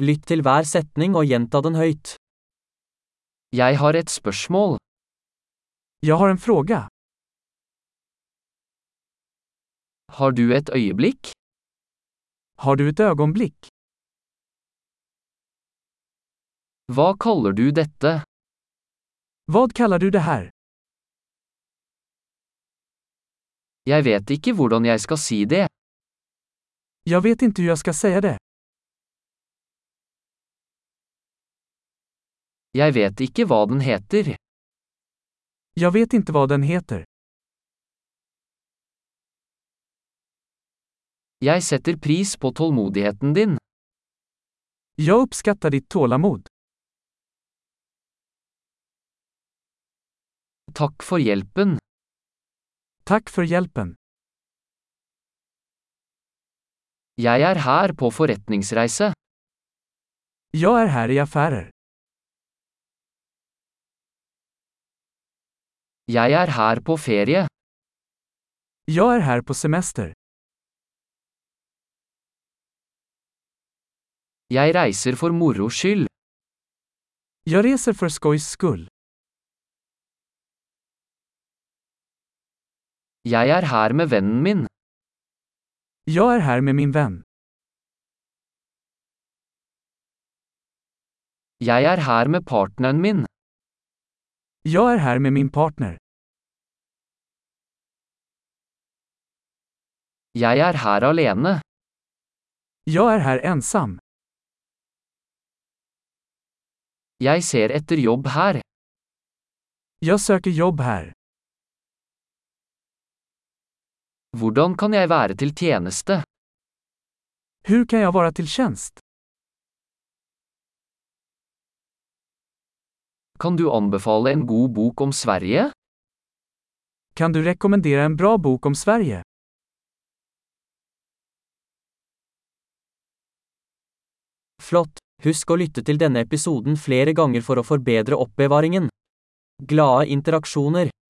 Lytt til hver setning og gjenta den høyt. Jeg har et spørsmål. Jag har en fråga. Har du et øyeblikk? Har du ett ögonblick? Hva kaller du dette? Vad kallar du det här? Jeg vet ikke hvordan jeg skal si det. Jag vet inte hur jag ska säga det. Jeg vet ikke hva den heter. Jag vet inte vad den heter. Jeg setter pris på tålmodigheten din. Jag uppskattar ditt tålamod. Takk for hjelpen. Tack för hjälpen. Jeg er her på forretningsreise. Jag är här i affärer. Jeg er her på ferie. Jag är här på semester. Jeg reiser for moro skyld. Jag reser för skojs skull. Jeg er her med vennen min. Jag är här med min vän. Jeg er her med partneren min. Jag är här med min partner. Jeg er her alene. Jag är här ensam. Jeg ser etter jobb her. Jag söker jobb här. Hvordan kan jeg være til tjeneste? Hur kan jag vara till tjänst? Kan du anbefale en god bok om Sverige? Kan du rekommendera en bra bok om Sverige? Flott! Husk å lytte til denne episoden flere ganger for å forbedre oppbevaringen. Glade interaksjoner!